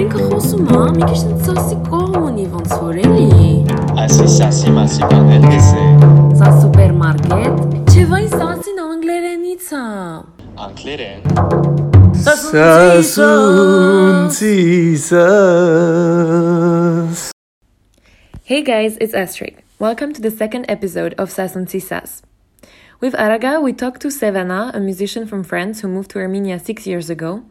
Morinka Hosuma, mi kishin tsasi komuni von soreli. Asi sasi masi panelese. Sa supermarket, ceva instanții în anglerenița. Angleren? Sasuntisas. Hey guys, it's Astrig. Welcome to the second episode of Sasson Sasuntisas. With Aragah, we talked to Sevana, a musician from France who moved to Armenia six years ago,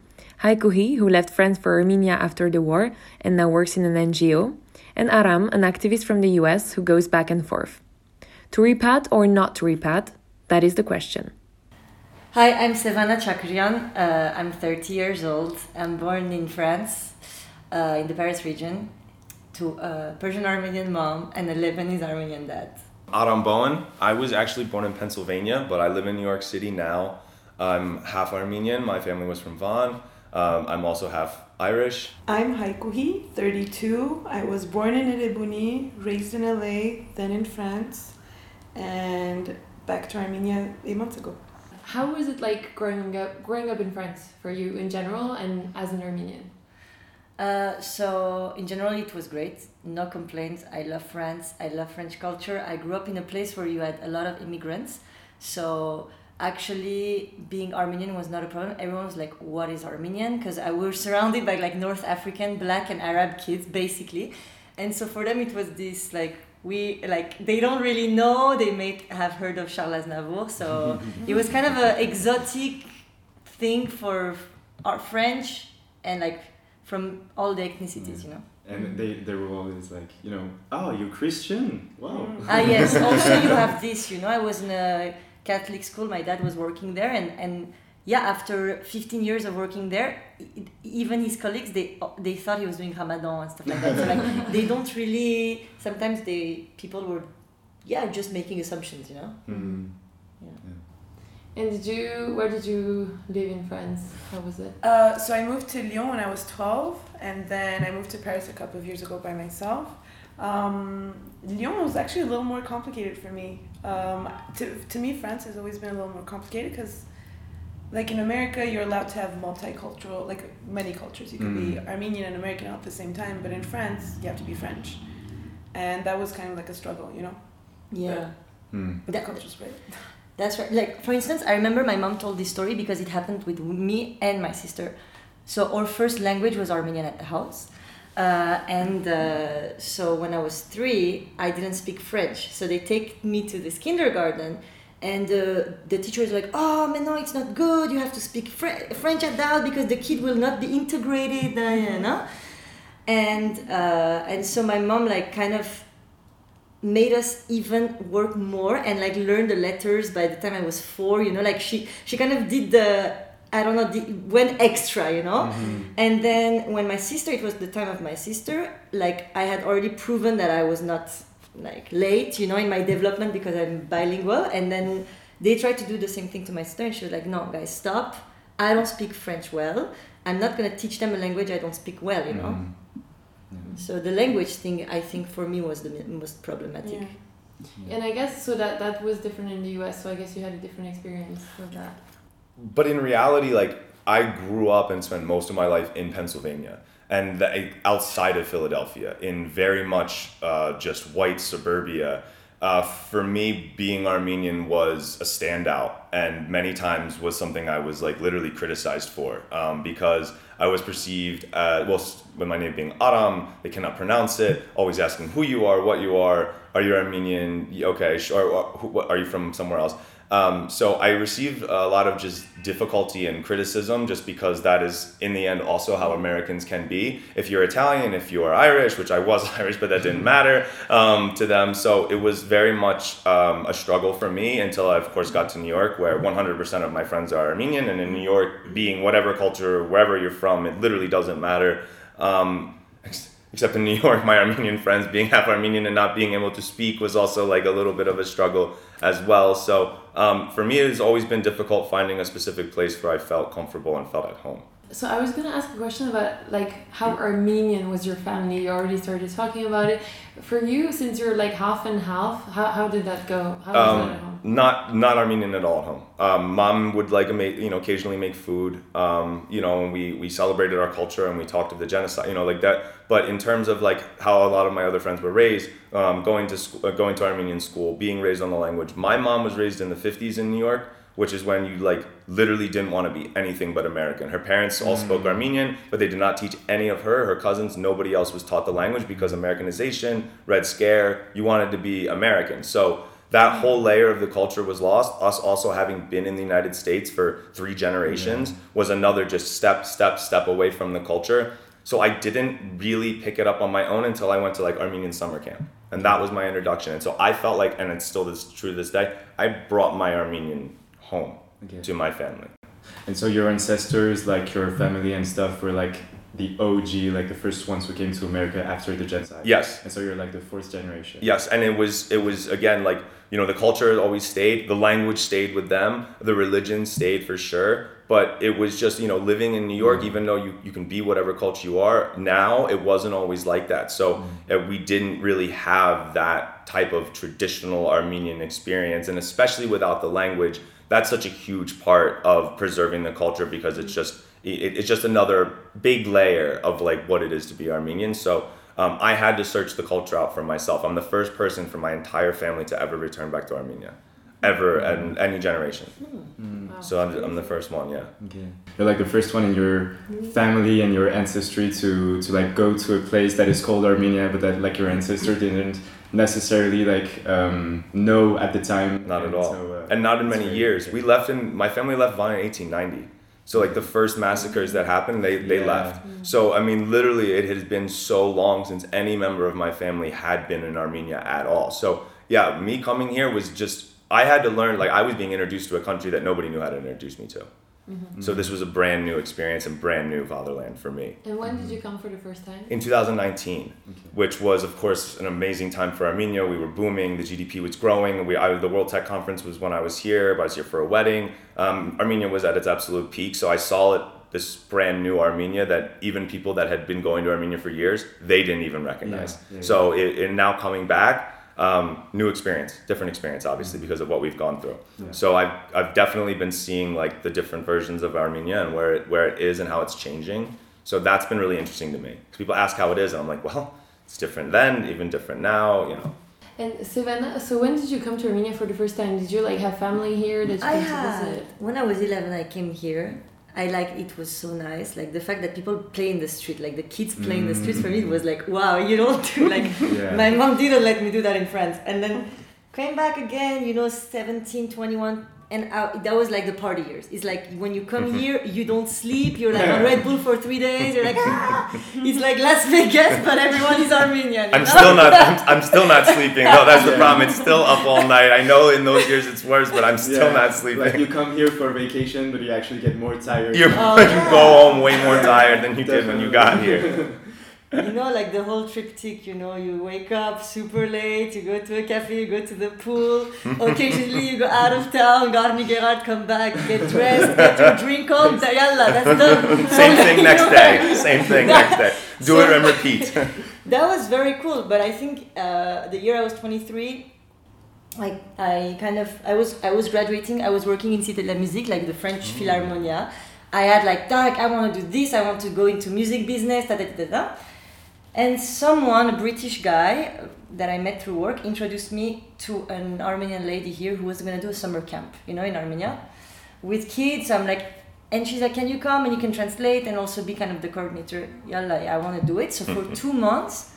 Haikouhi, who left France for Armenia after the war and now works in an NGO, and Aram, an activist from the US who goes back and forth. To repat or not to repat? That is the question. Hi, I'm Sevana Chakrian. Uh, I'm 30 years old. I'm born in France, uh, in the Paris region, to a Persian Armenian mom and a Lebanese Armenian dad. Aram Bowen. I was actually born in Pennsylvania, but I live in New York City now. I'm half Armenian. My family was from Van. Um, I'm also half Irish. I'm Haikouhi, 32. I was born in Erebuni, raised in LA, then in France, and back to Armenia eight months ago. How was it like growing up growing up in France for you in general and as an Armenian? Uh, so, in general, it was great. No complaints. I love France. I love French culture. I grew up in a place where you had a lot of immigrants. So, actually, being Armenian was not a problem. Everyone was like, What is Armenian? Because I was surrounded by like North African, black, and Arab kids, basically. And so, for them, it was this like, we like they don't really know they may have heard of Charles Aznavour so it was kind of an exotic thing for our French and like from all the ethnicities, you know. And they, they were always like, you know, oh, you're Christian. Wow. Ah yes, also you have this, you know. I was in a Catholic school. My dad was working there, and and yeah, after 15 years of working there, e- even his colleagues they they thought he was doing Ramadan and stuff like that. So like they don't really. Sometimes they people were, yeah, just making assumptions, you know. Mm. And did you where did you live in France? How was it? Uh, so I moved to Lyon when I was 12, and then I moved to Paris a couple of years ago by myself. Um, Lyon was actually a little more complicated for me. Um, to, to me, France has always been a little more complicated because, like in America, you're allowed to have multicultural, like many cultures. You could be Armenian and American at the same time, but in France, you have to be French. And that was kind of like a struggle, you know? Yeah. Mm. But That- the culture's great. That's right. Like for instance, I remember my mom told this story because it happened with me and my sister. So our first language was Armenian at the house, uh, and uh, so when I was three, I didn't speak French. So they take me to this kindergarten, and uh, the teacher is like, "Oh, man, no, it's not good. You have to speak Fre- French at that because the kid will not be integrated." Uh, you know, and uh, and so my mom like kind of made us even work more and like learn the letters by the time I was four, you know, like she she kind of did the I don't know, the, went extra, you know? And then when my sister, it was the time of my sister, like I had already proven that I was not like late, you know, in my development because I'm bilingual. And then they tried to do the same thing to my sister and she was like, no, guys, stop. I don't speak French well. I'm not going to teach them a language I don't speak well, you know? Mm. So the language thing, I think for me was the most problematic. Yeah. And I guess so that that was different in the US. So I guess you had a different experience with that. But in reality, like I grew up and spent most of my life in Pennsylvania and the, outside of Philadelphia, in very much uh, just white suburbia. Uh, for me, being Armenian was a standout, and many times was something I was like literally criticized for um, because I was perceived uh, well with my name being Aram, they cannot pronounce it. Always asking who you are, what you are. Are you Armenian? Okay, sure. Or, what, are you from somewhere else? Um, so I received a lot of just difficulty and criticism just because that is in the end also how Americans can be. If you're Italian, if you are Irish, which I was Irish, but that didn't matter um, to them. So it was very much um, a struggle for me until I of course got to New York where 100% of my friends are Armenian and in New York being whatever culture, wherever you're from, it literally doesn't matter. Um, except in New York, my Armenian friends being half Armenian and not being able to speak was also like a little bit of a struggle as well. So um, for me, it has always been difficult finding a specific place where I felt comfortable and felt at home. So I was gonna ask a question about like how Armenian was your family. You already started talking about it. For you, since you're like half and half, how, how did that go? How was that at home? Um, not not Armenian at all at home. Um, Mom would like make you know occasionally make food. Um, you know, and we we celebrated our culture and we talked of the genocide. You know, like that. But in terms of like how a lot of my other friends were raised, um, going to school, uh, going to Armenian school, being raised on the language. My mom was raised in the fifties in New York, which is when you like literally didn't want to be anything but American. Her parents all hmm. spoke Armenian, but they did not teach any of her. Her cousins, nobody else was taught the language because Americanization, Red Scare. You wanted to be American, so that hmm. whole layer of the culture was lost. Us also having been in the United States for three generations was another just step, step, step away from the culture. So I didn't really pick it up on my own until I went to like Armenian summer camp. And that was my introduction. And so I felt like, and it's still this, true to this day, I brought my Armenian home Okay. to my family. And so your ancestors, like your family and stuff, were like the OG, like the first ones who came to America after the genocide. Yes. And so you're like the fourth generation. Yes, and it was it was again like you know the culture always stayed, the language stayed with them, the religion stayed for sure. But it was just you know living in New York, even though you, you can be whatever culture you are. Now it wasn't always like that. So uh, we didn't really have that type of traditional Armenian experience, and especially without the language, that's such a huge part of preserving the culture because it's just it, it's just another big layer of like what it is to be Armenian. So um, I had to search the culture out for myself. I'm the first person from my entire family to ever return back to Armenia, ever mm-hmm. and any generation. Hmm. Hmm. Wow. So I'm, I'm the first one. Yeah. Okay. You're like the first one in your mm. family and your ancestry to to like go to a place that is called Armenia, but that like your ancestor didn't necessarily like um, know at the time. Not at all. so, uh, and not in many very years. interesting. We left in my family left Van in 1890. So like the first massacres that happened, they, they Yeah. left. Mm. So I mean, literally, it has been so long since any member of my family had been in Armenia at all. So yeah, me coming here was just I had to learn. Like I was being introduced to a country that nobody knew how to introduce me to. So this was a brand new experience and brand new fatherland for me. And when did you come for the first time? in 2019, which was, of course, an amazing time for Armenia. We were booming, the GDP was growing. We, I, the World Tech Conference was when I was here, I was here for a wedding. Um, Armenia was at its absolute peak, so I saw it, this brand new Armenia that even people that had been going to Armenia for years, they didn't even recognize. Yeah, yeah, so it, it now coming back, um, new experience, different experience, obviously, because of what we've gone through. Yeah. So I've, I've definitely been seeing like the different versions of Armenia and where it, where it is and how it's changing. So that's been really interesting to me. 'Cause people ask how it is, and I'm like, well, it's different then, even different now. You know, And Sevana, so when did you come to Armenia for the first time? Did you like have family here that you I came to had visit? when I was 11 I came here I like it was so nice. Like the fact that people play in the street like the kids play in the mm. streets for me it was like wow you don't do like Yeah. my mom didn't let me do that in France. And then came back again you know 17 21 and I, that was like the party years it's like when you come here you don't sleep you're like on Red Bull for three days you're like ah! it's like Las Vegas but everyone is Armenian you I'm know? still not. I'm, I'm still not sleeping. No, that's the problem. It's still up all night. I know in those years it's worse, but I'm still Yeah, not sleeping. Like you come here for vacation, but you actually get more tired. you Oh, you yeah. go home way more tired than you did when you got here. you know, like the whole triptych, you know, you wake up super late, you go to a cafe, you go to the pool, occasionally you go out of town, Garni Geghard, come back, get dressed, get your drink on, yalla, that's done. Same thing next day. Same thing next day. Do it and repeat. That was very cool, but I think uh, the year I was 23, like I kind of I was I was graduating. I was working in Cité de la Musique, like the French Philharmonia. I had like, I want to do this. I want to go into music business. Da, da, da, da. And someone, a British guy uh, that I met through work, introduced me to an Armenian lady here who was gonna do a summer camp, you know, in Armenia, with kids. I'm like, and she's like, can you come and you can translate and also be kind of the coordinator? Yalla, I want to do it. So for two months,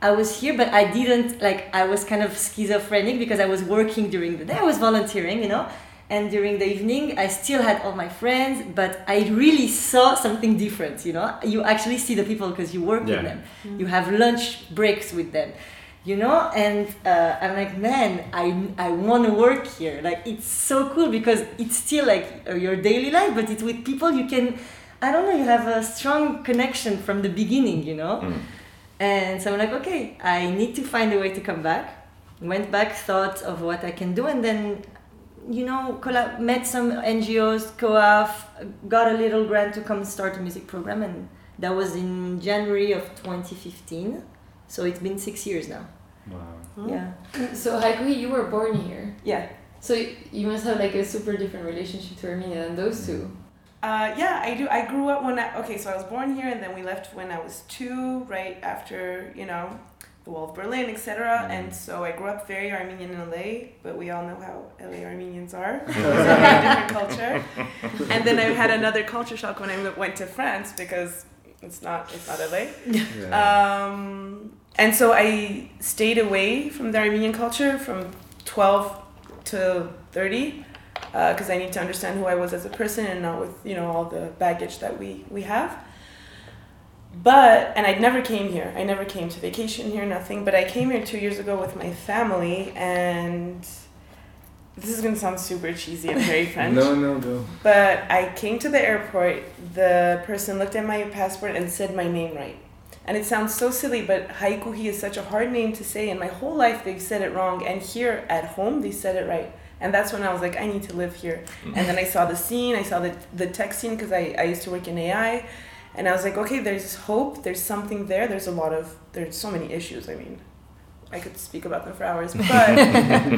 I was here, but I didn't like. I was kind of schizophrenic because I was working during the day. I was volunteering, you know, and during the evening, I still had all my friends, but I really saw something different. You know, you actually see the people because you work Yeah. with them. You have lunch breaks with them, you know, and uh, I'm like, man, I I want to work here. Like it's so cool because it's still like uh, your daily life, but it's with people you can. I don't know. You have a strong connection from the beginning, you know. And so I'm like, okay, I need to find a way to come back. Went back, thought of what I can do, and then you know, collab- met some NGOs, COAF, got a little grant to come start a music program, and that was in January of 2015. So it's been six years now. Wow. Yeah. So Haikouhi, you were born here. Yeah. So you must have like a super different relationship to Armenia than those two. Uh, yeah, I do. I grew up when I, okay, so I was born here and then we left when I was two, right after, you know, the wall of Berlin, etc. And so I grew up very Armenian in LA, but we all know how LA Armenians are. it's a very different culture. And then I had another culture shock when I went to France because it's not it's not LA. Yeah. Um, and so I stayed away from the Armenian culture from 12 to 30 because I need to understand who I was as a person and not with you know all the baggage that we we have. But and I never came here. I never came to vacation here, nothing. But I came here two years ago with my family, and this is gonna sound super cheesy and very French. no, no, no. But I came to the airport, the person looked at my passport and said my name right. And it sounds so silly, but Haikouhi is such a hard name to say, and my whole life they've said it wrong. And here at home, they said it right. And that's when I was like, I need to live here. And then I saw the scene, I saw the, the tech scene because I, I used to work in AI. And I was like, okay, there's hope, there's something there. There's a lot of, there's so many issues. I mean, I could speak about them for hours, but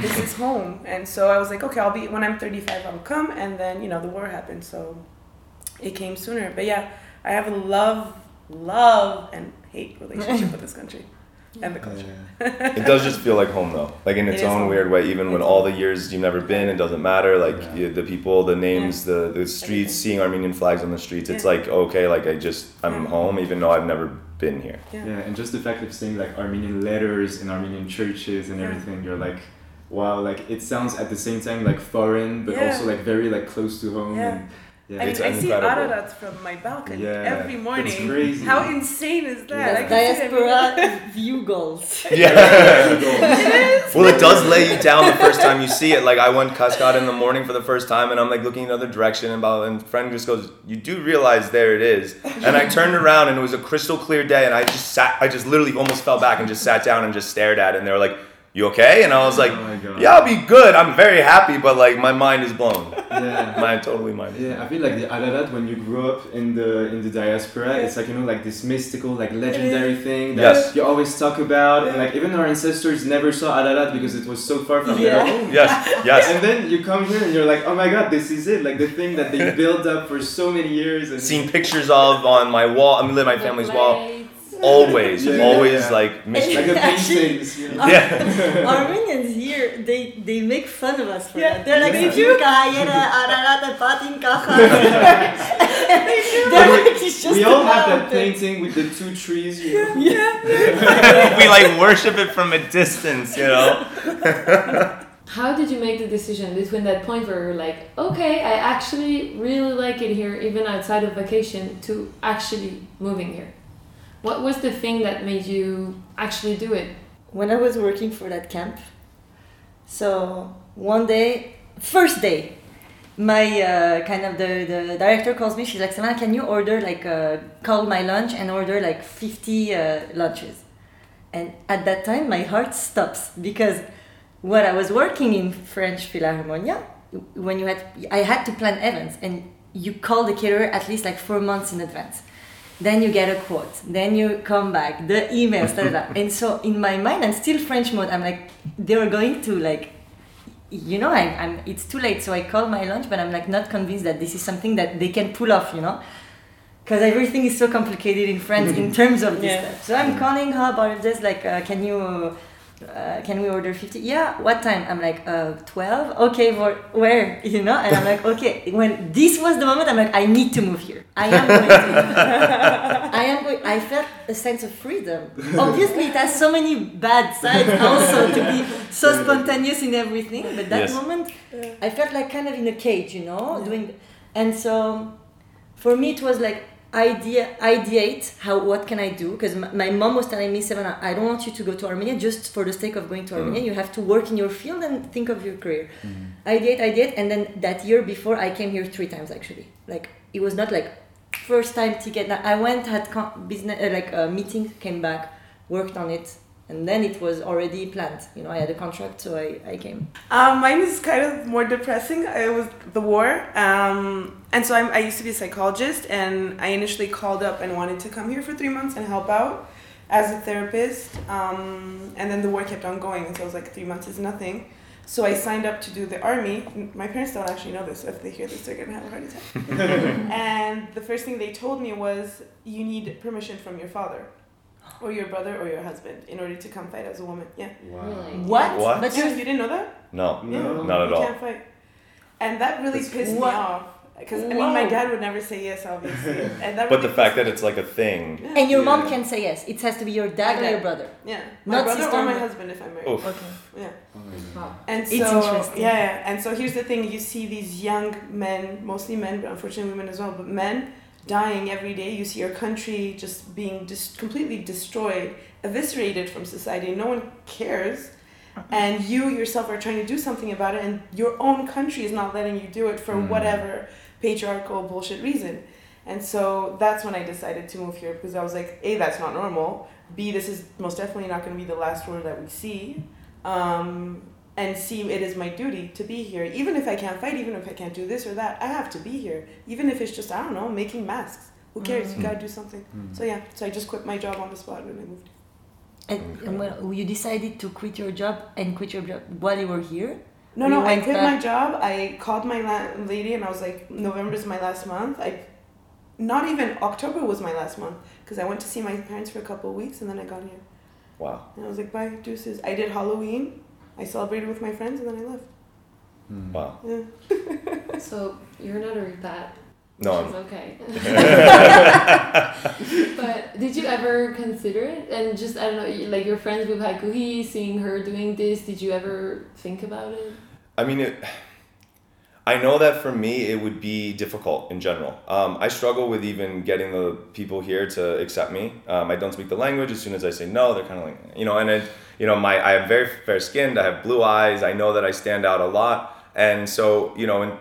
this is home. And so I was like, okay, I'll be, when I'm 35, I'll come. And then, you know, the war happened. So it came sooner. But yeah, I have a love, love, and hate relationship with this country and the culture. It does just feel like home though, like in its is own home. weird way. Even when all the years you've never been, it doesn't matter. Like Yeah. the people, the names, the the streets, Everything. seeing Armenian flags on the streets. It's like okay, like I just I'm Yeah. home, even though I've never been here. Yeah. Yeah, and just the fact of seeing like Armenian letters in Armenian churches and Yeah. everything, you're like, wow, like it sounds at the same time like foreign, but Yeah. also like very like close to home. Yeah. And, yeah, I mean, I see. Ararat from my balcony Yeah, every it's morning. crazy. How insane is that? I That's can see every diaspora view goals. Yeah. well, it does lay you down the first time you see it. Like I went Cascade in the morning for the first time, and I'm like looking in another direction, and about and friend just goes, "You do realize there it is." And I turned around, and it was a crystal clear day, and I just sat, I just literally almost fell back and just sat down and just stared at it. And they were like, "You okay?" And I was like, Oh my "Yeah, I'll be good. I'm very happy, but like my mind is blown. yeah. My totally mind." Yeah, I feel like the Ararat when you grew up in the in the diaspora, it's like you know like this mystical, like legendary thing that Yes. you always talk about, and like even our ancestors never saw Ararat because it was so far from their home. Yes, yes. And then you come here and you're like, oh my god, this is it! Like the thing that they built up for so many years. And Seen pictures of on my wall. I mean, my family's wall. Lights. Always, Yeah, yeah, always yeah. like mystery. like the Actually, paintings. You know? Yeah. Armenians here, they they make fun of us for Yeah. that. They're like, Yeah. if you kayera ararata patin kacha. They're like, it's just we all have that painting with the two trees. You know? we like worship it from a distance, you know. How did you make the decision between that point where you're like, okay, I actually really like it here, even outside of vacation, to actually moving here? What was the thing that made you actually do it? when I was working for that camp. So one day, first day, my uh, kind of the, the director calls me. She's like, Samantha, can you order like uh, call my lunch and order like fifty uh, lunches? And at that time, my heart stops because when I was working in French Philharmonia, when you had I had to plan events and you call the caterer at least like four months in advance then you get a quote. Then you come back. The emails da, da, da. and so in my mind i'm still french mode. I'm like they were going to like you know I, i'm it's too late. So i call my lunch but i'm like not convinced that this is something that they can pull off you know? Because everything is so complicated in france in terms of this Yeah. stuff. So i'm calling her about this like uh, can you uh, can we order 50 yeah what time? I'm like uh 12 okay for where? You know? And i'm like okay. When this was the moment i'm like i need to move here. I am going to. I am going i felt a sense of freedom. Obviously it has so many bad sides also to be so spontaneous in everything but that Yes. moment i felt like kind of in a cage you know doing and so for me it was like idea ideate how what can i do? Because my, my mom was telling me seven i don't want you to go to armenia just for the sake of going to armenia. You have to work in your field and think of your career. Ideate ideate and then that year before i came here three times actually. Like it was not like first time ticket. I went had business uh, like a meeting came back worked on it and then it was already planned. You know, I had a contract, so I, I came. Um, mine is kind of more depressing. It was the war, um, and so I'm, I used to be a psychologist, and I initially called up and wanted to come here for three months and help out as a therapist. Um, and then the war kept on going, and so I was like, three months is nothing. So I signed up to do the army. My parents don't actually know this, so if they hear this, they're gonna have a heart attack. and the first thing they told me was, you need permission from your father, or your brother, or your husband in order to come fight as a woman. Yeah. Really? What? What? But Yeah, you you didn't know that? No, No. not at you all. can't fight. And that really That's pissed What? me off. Because I mean, my dad would never say yes, obviously. and that But the really fact that it's like a thing. me- and your Yeah. mom can say yes. It has to be your dad or your brother. yeah, my not brother sister, or my husband if I'm married. Oof. Okay. Yeah. Wow. And so It's interesting. yeah, yeah, and so here's the thing: you see these young men, mostly men, but unfortunately women as well, but men dying every day. You see your country just being just completely destroyed, eviscerated from society. No one cares, and you yourself are trying to do something about it, and your own country is not letting you do it for Mm. whatever patriarchal bullshit reason. And so that's when I decided to move here because I was like, A, that's not normal. B, this is most definitely not going to be the last war that we see. Um, and see it is my duty to be here. Even if I can't fight, even if I can't do this or that, I have to be here. Even if it's just, I don't know, making masks. Who cares? You mm-hmm. gotta do something. Mm-hmm. So yeah, so I just quit my job on the spot when I moved. And, and when you decided to quit your job and quit your job while you were here. No, no, I went quit back- my job. I called my lady and I was like, November is my last month. I, not even October was my last month because I went to see my parents for a couple of weeks and then I got here. Wow. And I was like, bye, deuces. I did Halloween. I celebrated with my friends and then I left. Hmm. Wow. Yeah. So you're not a repat. No, Which I'm, okay. but did you ever consider it? And just I don't know, like your friends with Haikouhi, seeing her doing this, did you ever think about it? I mean, it, I know that for me it would be difficult in general. Um, I struggle with even getting the people here to accept me. Um, I don't speak the language. As soon as I say no, they're kind of like, you know, and it, you know, my I am very fair skinned. I have blue eyes. I know that I stand out a lot, and so you know, and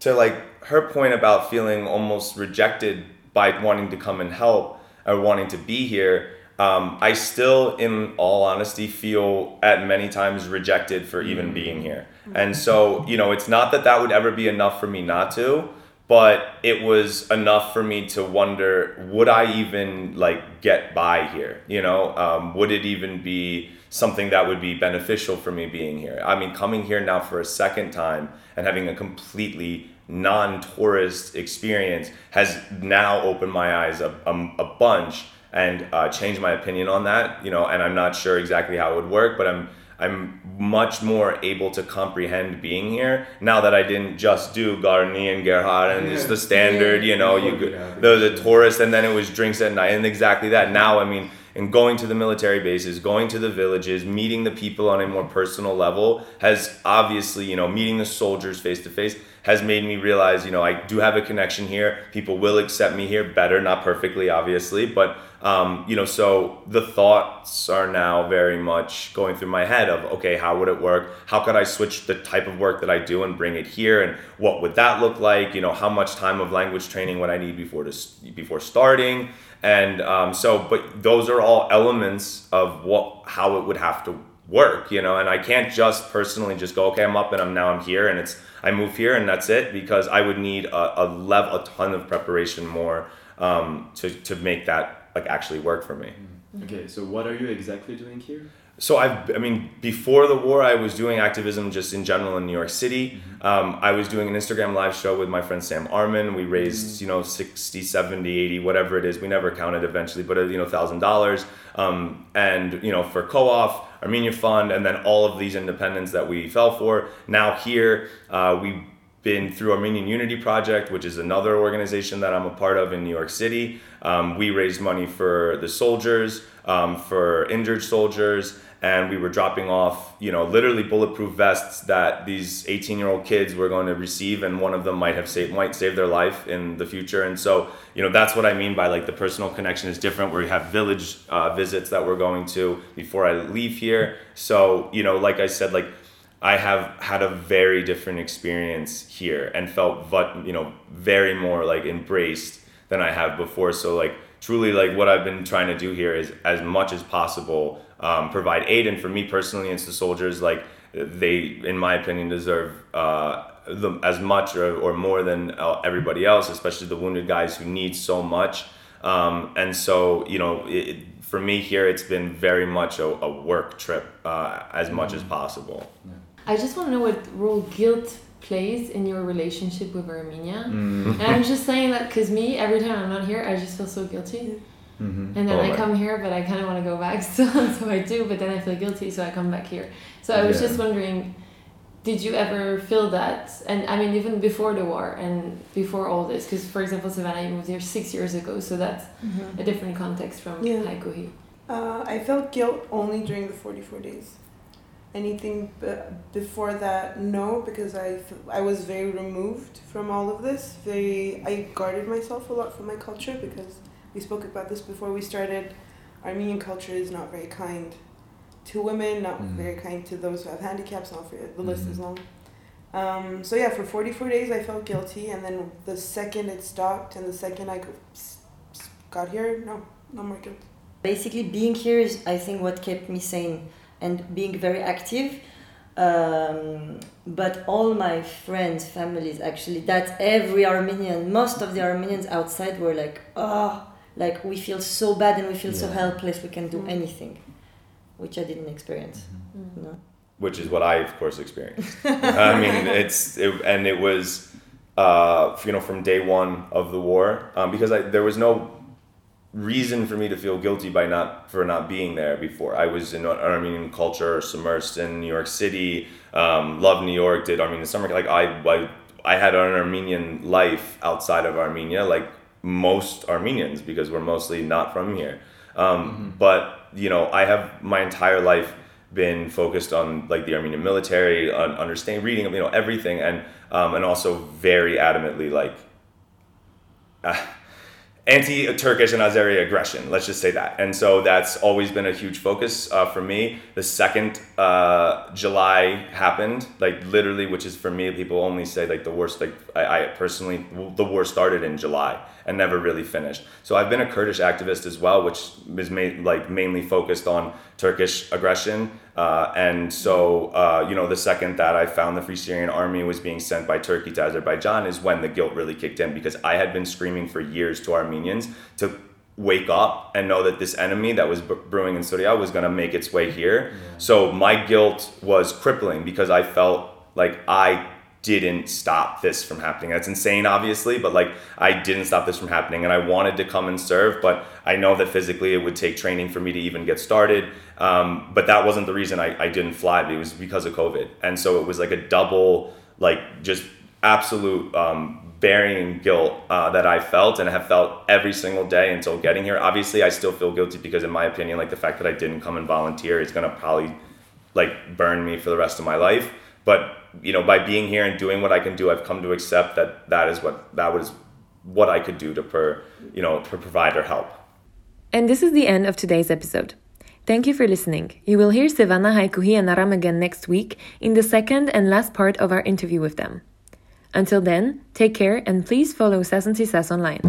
to like her point about feeling almost rejected by wanting to come and help or wanting to be here um, i still in all honesty feel at many times rejected for even being here. And so you know it's not that that would ever be enough for me not to but it was enough for me to wonder would i even like get by here? You know um, would it even be something that would be beneficial for me being here? I mean coming here now for a second time and having a completely non-tourist experience has now opened my eyes a, a, a bunch and uh, changed my opinion on that you know and i'm not sure exactly how it would work but i'm i'm much more able to comprehend being here now that i didn't just do garni and geghard and it's the standard you know you go- Yeah. the, the tourist and then it was drinks at night and exactly that. Now i mean and going to the military bases going to the villages meeting the people on a more personal level has obviously you know meeting the soldiers face to face has made me realize you know i do have a connection here. People will accept me here. Better not perfectly obviously. But um, you know so the thoughts are now very much going through my head of okay how would it work? How could i switch the type of work that i do and bring it here? And what would that look like? You know how much time of language training would i need before to, before starting? And um, so but those are all elements of what how it would have to work you know and i can't just personally just go okay i'm up and i'm now i'm here and it's i move here and that's it because i would need a, a level a ton of preparation more um, to, to make that like actually work for me Okay, so what are you exactly doing here? so I've, I mean, before the war, I was doing activism just in general in New York City. Um, I was doing an Instagram live show with my friend Sam Armin. We raised, you know, 60, 70, 80, whatever it is. We never counted eventually, but, uh, you know, $1,000. Um, and, you know, for COAF, Armenia Fund, and then all of these independents that we fell for. Now here, uh, we been through Armenian Unity Project, which is another organization that I'm a part of in New York City. Um, we raised money for the soldiers, um, for injured soldiers, and we were dropping off, you know, literally bulletproof vests that these 18-year-old kids were going to receive, and one of them might have saved might save their life in the future. And so, you know, that's what I mean by like the personal connection is different. Where we have village uh, visits that we're going to before I leave here. So, you know, like I said, like I have had a very different experience here and felt, but you know, very more like embraced than I have before. So like truly like what I've been trying to do here is as much as possible um, provide aid. And for me personally, it's the soldiers like they, in my opinion, deserve uh, the, as much or, or more than uh, everybody else, especially the wounded guys who need so much. Um, and so, you know, it, for me here, it's been very much a, a work trip uh, as much as possible. I just want to know what role guilt plays in your relationship with Armenia. Mm. And I'm just saying that because me, every time I'm not here, I just feel so guilty. Mm-hmm. And then Oh, I right. come here, but I kind of want to go back still, so I do. But then I feel guilty, so I come back here. So I was Yeah. just wondering, did you ever feel that? And I mean, even before the war and before all this, because for example, Sevana, you moved here six years ago, so that's a different context from Yeah. Haikouhi. Uh, I felt guilt only during the 44 days. Anything b- before that, no, because I, f- I was very removed from all of this. Very, I guarded myself a lot from my culture because we spoke about this before we started. Armenian culture is not very kind to women, not Mhm. very kind to those who have handicaps. Not for, the list is Mhm. long. Um, so yeah, for 44 days I felt guilty, and then the second it stopped, and the second I go- s- s- got here, no, no more guilt. Basically, being here is, I think, what kept me sane and being very active. Um, but all my friends, families, actually, that every Armenian, most of the Armenians outside were like, oh, like we feel so bad and we feel so helpless, we can do Mm. anything, which I didn't experience. Mm. No. which is what I, of course, experienced. I mean, it's it, and it was, uh, you know, from day one of the war, um, because I, there was no reason for me to feel guilty by not for not being there before. I was in Armenian culture, submersed in New York City, um, loved New York, did Armenian summer. Like I, I, I had an Armenian life outside of Armenia, like most Armenians, because we're mostly not from here. Um, But you know, I have my entire life been focused on like the Armenian military, on understanding, reading, you know, everything, and um, and also very adamantly like uh, anti-Turkish and Azeri aggression. Let's just say that. And so that's always been a huge focus uh, for me. The second uh, July happened, like literally, which is for me, people only say like the worst. Like I, I personally, the war started in July and never really finished. So I've been a Kurdish activist as well, which is like mainly focused on Turkish aggression. Uh, and so, uh, you know, the second that I found the Free Syrian Army was being sent by Turkey to Azerbaijan is when the guilt really kicked in because I had been screaming for years to Armenians to wake up and know that this enemy that was brewing in Syria was going to make its way here. So my guilt was crippling because I felt like I didn't stop this from happening. That's insane, obviously, but like I didn't stop this from happening, and I wanted to come and serve, but I know that physically it would take training for me to even get started. Um, but that wasn't the reason I, I didn't fly. It was because of COVID, and so it was like a double, like just absolute um, burying guilt uh, that I felt and have felt every single day until getting here. Obviously, I still feel guilty because, in my opinion, like the fact that I didn't come and volunteer is gonna probably like burn me for the rest of my life. But you know, by being here and doing what I can do, I've come to accept that that is what that was what I could do to per you know to provide or help. And this is the end of today's episode. Thank you for listening. You will hear Sevana Haikouhi and Aram again next week in the second and last part of our interview with them. Until then, take care and please follow Sas and online.